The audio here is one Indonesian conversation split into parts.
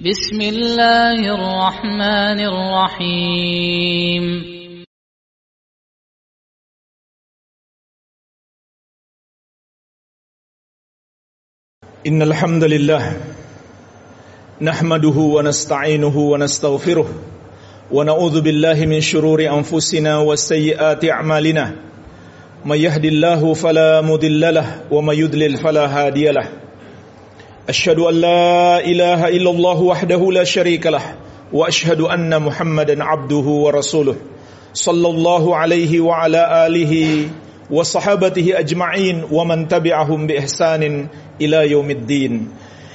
بسم الله الرحمن الرحيم. إن الحمد لله نحمده ونستعينه ونستغفره ونعوذ بالله من شرور أنفسنا وسيئات أعمالنا. من يهد الله فلا مضل له ومن يضلل فلا هادي له. أشهد أن لا إله إلا الله وحده لا شريك له وأشهد أن محمدا عبده ورسوله صلى الله عليه وعلى آله وصحابته أجمعين ومن تبعهم بإحسان إلى يوم الدين.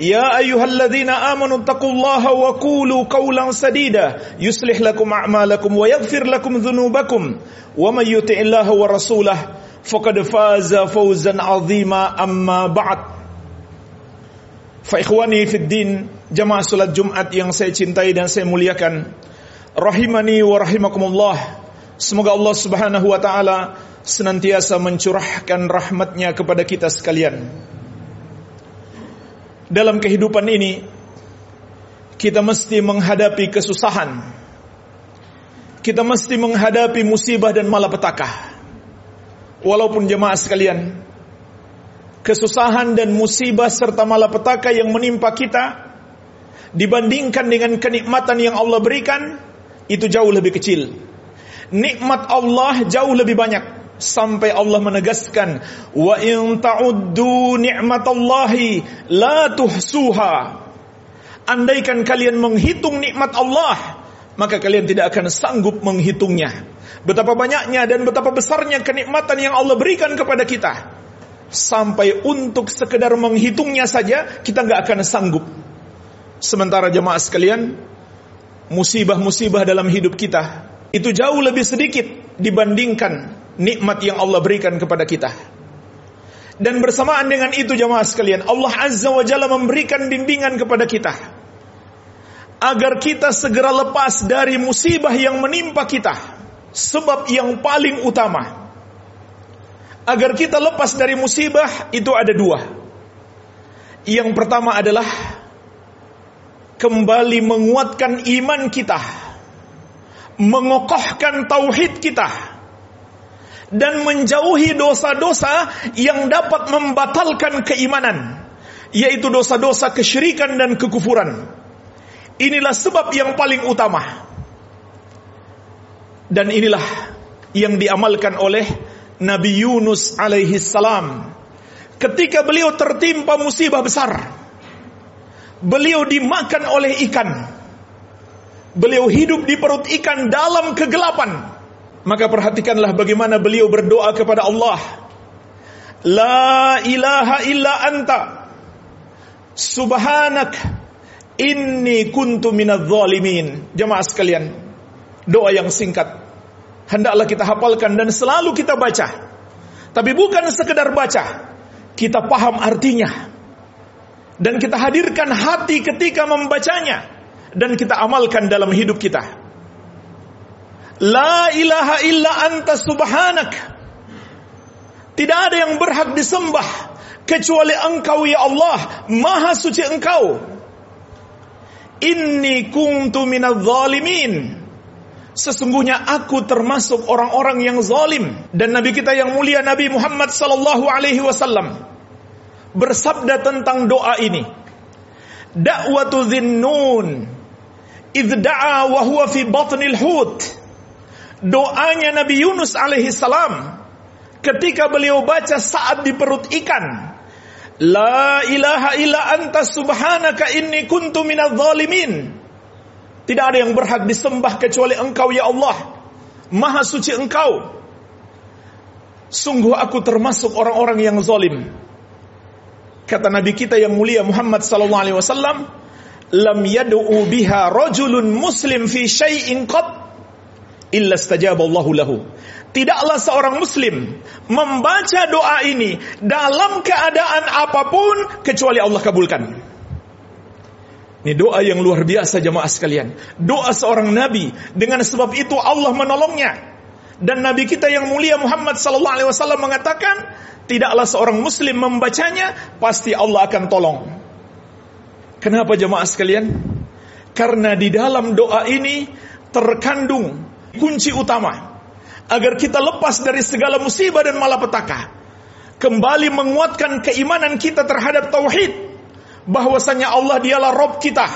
يا أيها الذين آمنوا اتقوا الله وقولوا قولا سديدا يصلح لكم أعمالكم ويغفر لكم ذنوبكم ومن يطع الله ورسوله فقد فاز فوزا عظيما أما بعد فإخواني في الدين jamaah salat Jumat yang saya cintai dan saya muliakan rahimani wa rahimakumullah semoga Allah Subhanahu wa taala senantiasa mencurahkan rahmatnya kepada kita sekalian dalam kehidupan ini kita mesti menghadapi kesusahan. Kita mesti menghadapi musibah dan malapetaka. Walaupun jemaah sekalian kesusahan dan musibah serta malapetaka yang menimpa kita dibandingkan dengan kenikmatan yang Allah berikan itu jauh lebih kecil. Nikmat Allah jauh lebih banyak sampai Allah menegaskan wa in ta'uddu ni'matallahi la tuhsuha. Andaikan kalian menghitung nikmat Allah maka kalian tidak akan sanggup menghitungnya. Betapa banyaknya dan betapa besarnya kenikmatan yang Allah berikan kepada kita. Sampai untuk sekedar menghitungnya saja kita nggak akan sanggup. Sementara jemaah sekalian musibah-musibah dalam hidup kita itu jauh lebih sedikit dibandingkan nikmat yang Allah berikan kepada kita. Dan bersamaan dengan itu jemaah sekalian, Allah Azza wa Jalla memberikan bimbingan kepada kita agar kita segera lepas dari musibah yang menimpa kita. Sebab yang paling utama agar kita lepas dari musibah itu ada dua. Yang pertama adalah kembali menguatkan iman kita, mengokohkan tauhid kita dan menjauhi dosa-dosa yang dapat membatalkan keimanan, yaitu dosa-dosa kesyirikan dan kekufuran. Inilah sebab yang paling utama. Dan inilah yang diamalkan oleh Nabi Yunus alaihi salam ketika beliau tertimpa musibah besar. Beliau dimakan oleh ikan. Beliau hidup di perut ikan dalam kegelapan. Maka perhatikanlah bagaimana beliau berdoa kepada Allah. La ilaha illa anta. Subhanak. Inni kuntu minadh zalimin. Jemaah sekalian. Doa yang singkat. Hendaklah kita hafalkan dan selalu kita baca. Tapi bukan sekedar baca. Kita paham artinya. Dan kita hadirkan hati ketika membacanya. Dan kita amalkan dalam hidup kita. La ilaha illa anta subhanak. Tidak ada yang berhak disembah kecuali Engkau ya Allah, Maha suci Engkau. Inni kuntu minadh zalimin. Sesungguhnya aku termasuk orang-orang yang zalim dan nabi kita yang mulia Nabi Muhammad sallallahu alaihi wasallam bersabda tentang doa ini. Da'watu dhinnun idh da'a wa huwa fi batnil hut doanya Nabi Yunus alaihi salam ketika beliau baca saat di perut ikan. La ilaha illa anta subhanaka inni kuntu minadh zalimin. Tidak ada yang berhak disembah kecuali engkau ya Allah. Maha suci engkau. Sungguh aku termasuk orang-orang yang zalim. Kata Nabi kita yang mulia Muhammad sallallahu alaihi wasallam lam yad'u biha rajulun muslim fi syai'in qat illa stajaballahu lahu. Tidaklah seorang muslim membaca doa ini dalam keadaan apa pun kecuali Allah kabulkan. Ini doa yang luar biasa jemaah sekalian. Doa seorang nabi dengan sebab itu Allah menolongnya. Dan nabi kita yang mulia Muhammad wasallam mengatakan, tidaklah seorang muslim membacanya pasti Allah akan tolong. Kenapa jemaah sekalian? Karena di dalam doa ini terkandung kunci utama. Agar kita lepas dari segala musibah dan malapetaka. Kembali menguatkan keimanan kita terhadap tauhid. Bahwasanya Allah dialah Rob kita,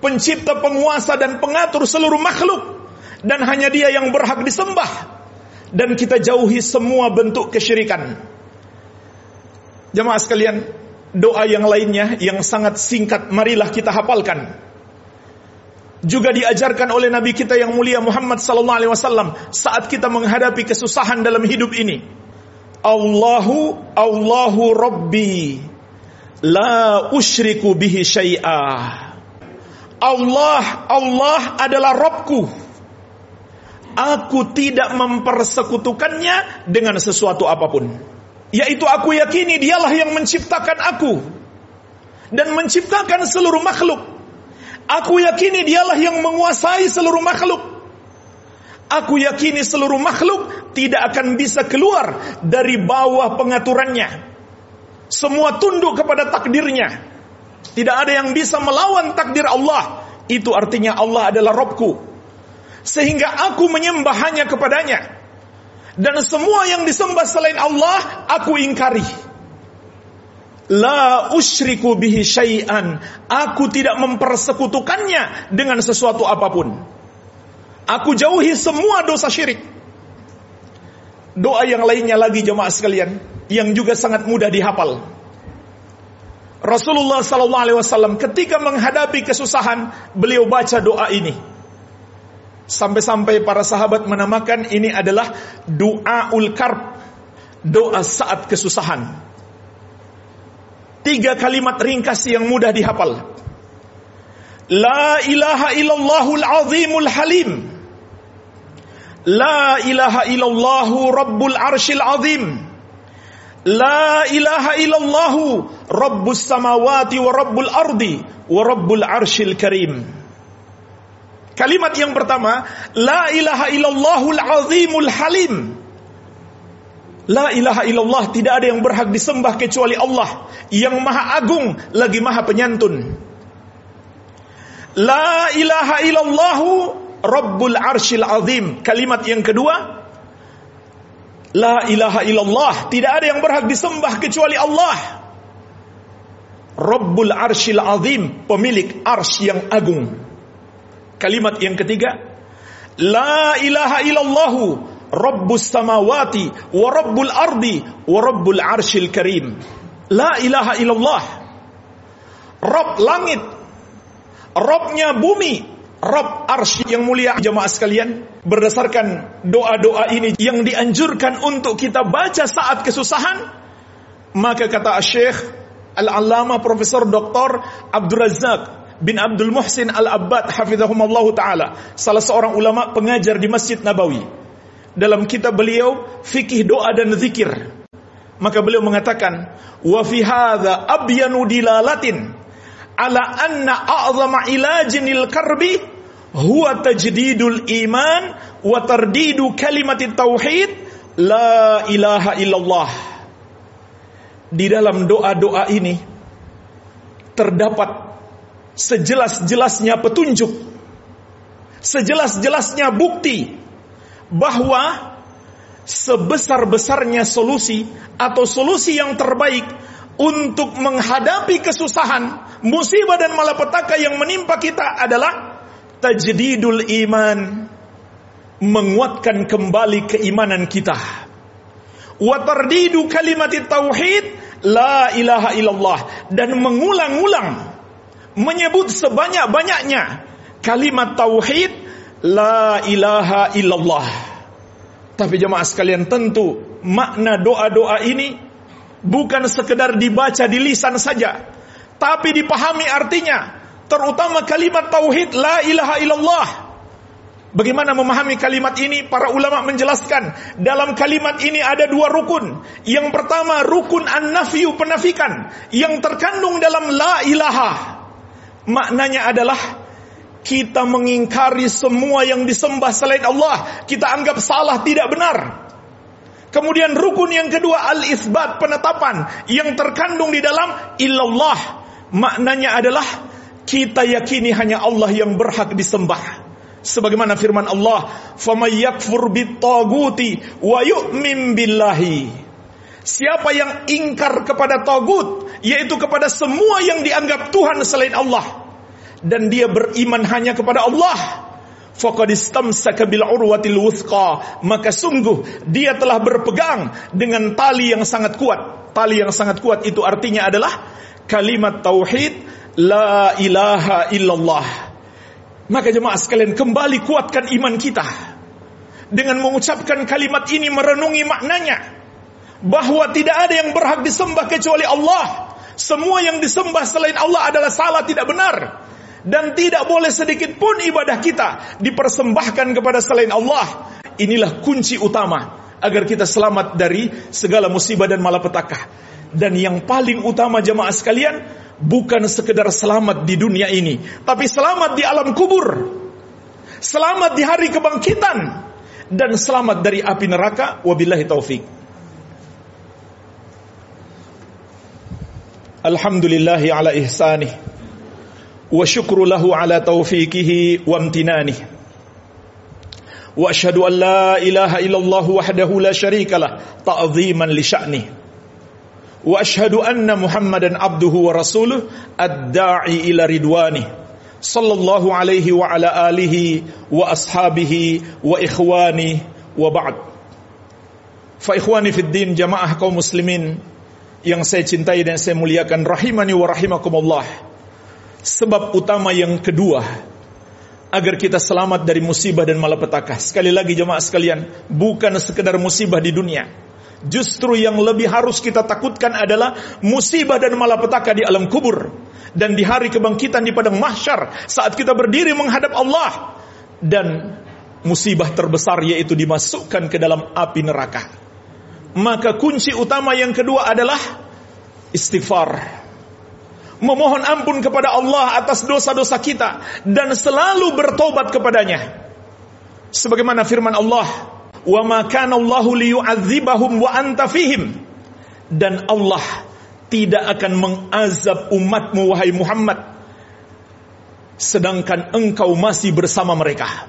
pencipta, penguasa dan pengatur seluruh makhluk. Dan hanya Dia yang berhak disembah. Dan kita jauhi semua bentuk kesyirikan. Jemaah sekalian, doa yang lainnya yang sangat singkat marilah kita hafalkan juga diajarkan oleh Nabi kita yang mulia Muhammad sallallahu alaihi wasallam saat kita menghadapi kesusahan dalam hidup ini. Allahu Allahu Rabbi la usyriku bihi syai'a. Allah Allah adalah Rabbku. Aku tidak mempersekutukannya dengan sesuatu apa pun. Yaitu aku yakini dialah yang menciptakan aku dan menciptakan seluruh makhluk Aku yakini dialah yang menguasai seluruh makhluk. Aku yakini seluruh makhluk tidak akan bisa keluar dari bawah pengaturannya. Semua tunduk kepada takdirnya. Tidak ada yang bisa melawan takdir Allah. Itu artinya Allah adalah Robku. Sehingga aku menyembah hanya kepadanya. Dan semua yang disembah selain Allah, aku ingkari. La usyriku bihi syai'an. Aku tidak mempersekutukannya dengan sesuatu apa pun. Aku jauhi semua dosa syirik. Doa yang lainnya lagi jemaah sekalian yang juga sangat mudah dihafal. Rasulullah sallallahu alaihi wasallam ketika menghadapi kesusahan, beliau baca doa ini. Sampai-sampai para sahabat menamakan ini adalah doa ul karb, doa saat kesusahan. Tiga kalimat ringkas yang mudah dihafal. La ilaha illallahul azimul halim. La ilaha illallahu rabbul arshil azim. La ilaha illallahu rabbus samawati wa rabbul ardi wa rabbul arshil karim. Kalimat yang pertama, La ilaha illallahul azimul halim. La ilaha illallah tidak ada yang berhak disembah kecuali Allah yang maha agung lagi maha penyantun. La ilaha illallah Rabbul arshil azim. Kalimat yang kedua. La ilaha illallah. Tidak ada yang berhak disembah kecuali Allah. Rabbul arshil azim. Pemilik arsh yang agung. Kalimat yang ketiga. La ilaha illallahu Rabbus samawati wa rabbul ardi wa rabbul arshil karim. La ilaha illallah. Rabb langit. Rabbnya bumi. Rabb arsy yang mulia jemaah sekalian. Berdasarkan doa-doa ini yang dianjurkan untuk kita baca saat kesusahan. Maka kata Syekh Al-Allama Profesor Dr. Abdul Razak bin Abdul Muhsin Al-Abbad hafizahumullah taala, salah seorang ulama pengajar di Masjid Nabawi dalam kitab beliau fikih doa dan zikir. Maka beliau mengatakan, "Wa fi hadza abyanu dilalatin ala anna a'zama ilajinil karbi huwa tajdidul iman wa tardidu kalimat tauhid la ilaha illallah." Di dalam doa-doa ini terdapat sejelas-jelasnya petunjuk, sejelas-jelasnya bukti bahwa sebesar-besarnya solusi atau solusi yang terbaik untuk menghadapi kesusahan, musibah dan malapetaka yang menimpa kita adalah tajdidul iman, menguatkan kembali keimanan kita. Wa tardidu kalimat tauhid la ilaha illallah dan mengulang-ulang menyebut sebanyak-banyaknya kalimat tauhid La ilaha illallah. Tapi jemaah sekalian tentu makna doa-doa ini bukan sekedar dibaca di lisan saja, tapi dipahami artinya, terutama kalimat tauhid la ilaha illallah. Bagaimana memahami kalimat ini? Para ulama menjelaskan dalam kalimat ini ada dua rukun. Yang pertama rukun an-nafyu penafikan yang terkandung dalam la ilaha. Maknanya adalah kita mengingkari semua yang disembah selain Allah. Kita anggap salah tidak benar. Kemudian rukun yang kedua al-isbat penetapan yang terkandung di dalam illallah. Maknanya adalah kita yakini hanya Allah yang berhak disembah sebagaimana firman Allah faman yakfur bitaguti wa yu'min billahi Siapa yang ingkar kepada tagut yaitu kepada semua yang dianggap Tuhan selain Allah dan dia beriman hanya kepada Allah. Wuthqa maka sungguh dia telah berpegang dengan tali yang sangat kuat. Tali yang sangat kuat itu artinya adalah kalimat tauhid la ilaha illallah. Maka jemaah sekalian kembali kuatkan iman kita. Dengan mengucapkan kalimat ini merenungi maknanya. Bahwa tidak ada yang berhak disembah kecuali Allah. Semua yang disembah selain Allah adalah salah tidak benar dan tidak boleh sedikit pun ibadah kita dipersembahkan kepada selain Allah. Inilah kunci utama agar kita selamat dari segala musibah dan malapetaka. Dan yang paling utama jemaah sekalian bukan sekedar selamat di dunia ini, tapi selamat di alam kubur. Selamat di hari kebangkitan dan selamat dari api neraka wabillahi taufik. Alhamdulillah ala ihsanih wa syukru lahu ala taufiqihi wa amtinanihi. Wa asyhadu an la ilaha illallah wahdahu la syarikalah ta'dhiman li sya'ni wa asyhadu anna muhammadan abduhu wa rasuluh ad-da'i ila ridwani sallallahu alaihi wa ala alihi wa ashabihi wa ikhwani wa ba'd. Fa ikhwani fid din jamaah kaum muslimin yang saya cintai dan saya muliakan rahimani wa rahimakumullah sebab utama yang kedua agar kita selamat dari musibah dan malapetaka sekali lagi jemaah sekalian bukan sekedar musibah di dunia Justru yang lebih harus kita takutkan adalah musibah dan malapetaka di alam kubur dan di hari kebangkitan di padang mahsyar saat kita berdiri menghadap Allah dan musibah terbesar yaitu dimasukkan ke dalam api neraka. Maka kunci utama yang kedua adalah istighfar. Memohon ampun kepada Allah atas dosa-dosa kita dan selalu bertobat kepadanya. Sebagaimana firman Allah, wa ma kana Allahu liyu'adzibahum wa anta fihim. Dan Allah tidak akan mengazab umatmu wahai Muhammad sedangkan engkau masih bersama mereka.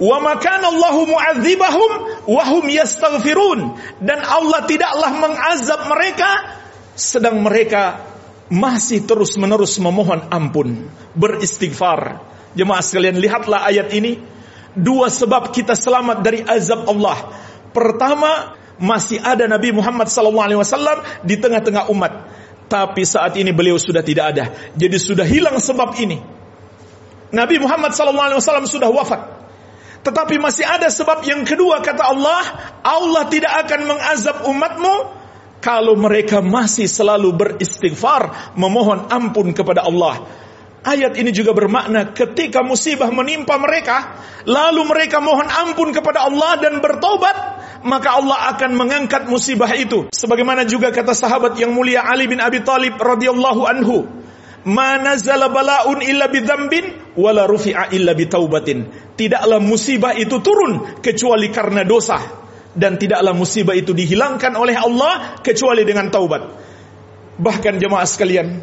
Wa ma kana Allahu mu'adzibahum wa hum yastaghfirun. Dan Allah tidaklah mengazab mereka sedang mereka masih terus-menerus memohon ampun beristighfar jemaah sekalian lihatlah ayat ini dua sebab kita selamat dari azab Allah. Pertama, masih ada Nabi Muhammad SAW di tengah-tengah umat. Tapi saat ini beliau sudah tidak ada. Jadi sudah hilang sebab ini. Nabi Muhammad SAW sudah wafat. Tetapi masih ada sebab yang kedua kata Allah, Allah tidak akan mengazab umatmu kalau mereka masih selalu beristighfar, memohon ampun kepada Allah. Ayat ini juga bermakna ketika musibah menimpa mereka, lalu mereka mohon ampun kepada Allah dan bertobat, maka Allah akan mengangkat musibah itu. Sebagaimana juga kata sahabat yang mulia Ali bin Abi Thalib radhiyallahu anhu, "Ma nazala bala'un illa bidzambin wala rufi'a illa bitaubatin." Tidaklah musibah itu turun kecuali karena dosa dan tidaklah musibah itu dihilangkan oleh Allah kecuali dengan taubat. Bahkan jemaah sekalian,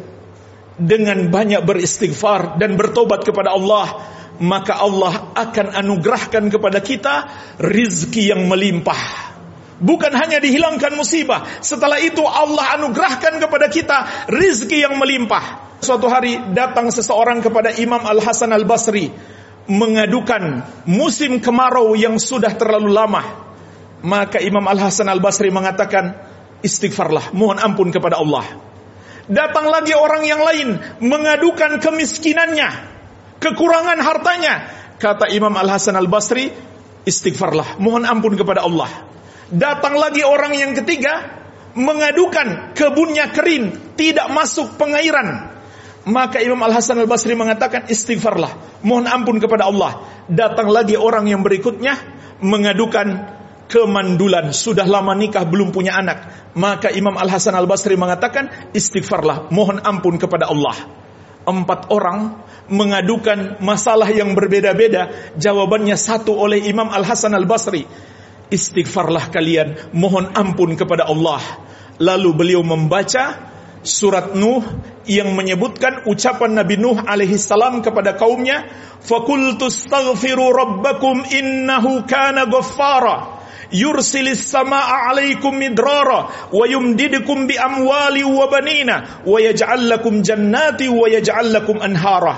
dengan banyak beristighfar dan bertobat kepada Allah, maka Allah akan anugerahkan kepada kita rizki yang melimpah. Bukan hanya dihilangkan musibah, setelah itu Allah anugerahkan kepada kita rizki yang melimpah. Suatu hari datang seseorang kepada Imam Al Hasan Al Basri mengadukan musim kemarau yang sudah terlalu lama. Maka Imam Al Hasan Al Basri mengatakan, istighfarlah, mohon ampun kepada Allah. Datang lagi orang yang lain mengadukan kemiskinannya, kekurangan hartanya. Kata Imam Al Hasan Al Basri, istighfarlah, mohon ampun kepada Allah. Datang lagi orang yang ketiga mengadukan kebunnya kering, tidak masuk pengairan. Maka Imam Al Hasan Al Basri mengatakan istighfarlah, mohon ampun kepada Allah. Datang lagi orang yang berikutnya mengadukan kemandulan, sudah lama nikah belum punya anak. Maka Imam Al Hasan Al Basri mengatakan istighfarlah, mohon ampun kepada Allah. Empat orang mengadukan masalah yang berbeda-beda, jawabannya satu oleh Imam Al Hasan Al Basri. Istighfarlah kalian, mohon ampun kepada Allah. Lalu beliau membaca surat Nuh yang menyebutkan ucapan Nabi Nuh alaihi salam kepada kaumnya, "Fakultu rabbakum innahu kana ghaffara." Yursilis samaa alaikum midrara wa yumdidukum bi amwali wa banina wa yaj'al lakum jannati wa yaj'al anhara.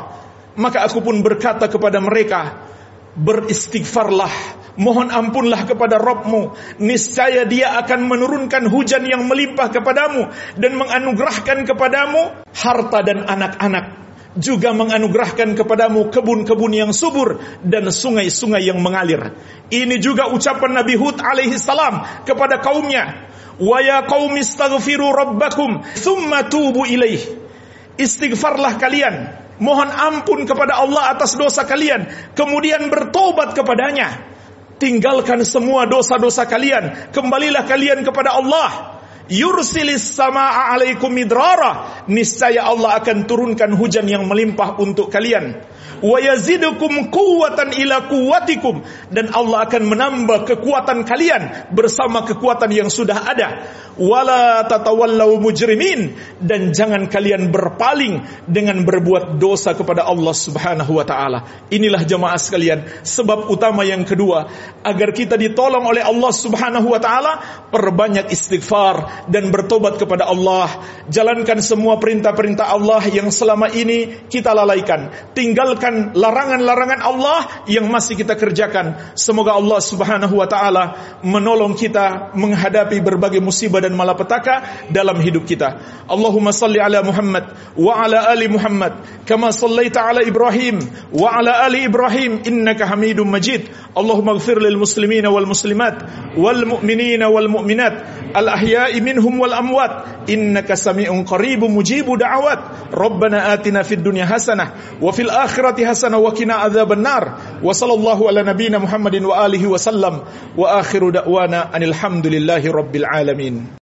Maka aku pun berkata kepada mereka beristighfarlah mohon ampunlah kepada Rabbmu. Niscaya dia akan menurunkan hujan yang melimpah kepadamu dan menganugerahkan kepadamu harta dan anak-anak juga menganugerahkan kepadamu kebun-kebun yang subur dan sungai-sungai yang mengalir. Ini juga ucapan Nabi Hud alaihi salam kepada kaumnya. Wa ya qaumi astaghfiru rabbakum thumma tubu ilaih. Istighfarlah kalian, mohon ampun kepada Allah atas dosa kalian, kemudian bertobat kepadanya. Tinggalkan semua dosa-dosa kalian, kembalilah kalian kepada Allah yursilis samaa alaikum midrara. Niscaya Allah akan turunkan hujan yang melimpah untuk kalian. Wa yazidukum quwwatan ila quwwatikum. Dan Allah akan menambah kekuatan kalian bersama kekuatan yang sudah ada. Wala tatawallau mujrimin. Dan jangan kalian berpaling dengan berbuat dosa kepada Allah Subhanahu wa taala. Inilah jemaah sekalian sebab utama yang kedua. Agar kita ditolong oleh Allah Subhanahu wa taala perbanyak istighfar dan bertobat kepada Allah jalankan semua perintah-perintah Allah yang selama ini kita lalaikan tinggalkan larangan-larangan Allah yang masih kita kerjakan. Semoga Allah Subhanahu wa taala menolong kita menghadapi berbagai musibah dan malapetaka dalam hidup kita. Allahumma salli ala Muhammad wa ala ali Muhammad kama sallaita ala Ibrahim wa ala ali Ibrahim innaka Hamidum Majid. Allahumma ighfir lil muslimin wal muslimat wal mu'minin wal mu'minat الأحياء منهم والأموات. إنك سميع قريب مجيب دعوات. ربنا آتنا في الدنيا حسنة وفي الآخرة حسنة وكنا عذاب النار. وصلى الله على نبينا محمد وآله وسلم. وآخر دعوانا أن الحمد لله رب العالمين.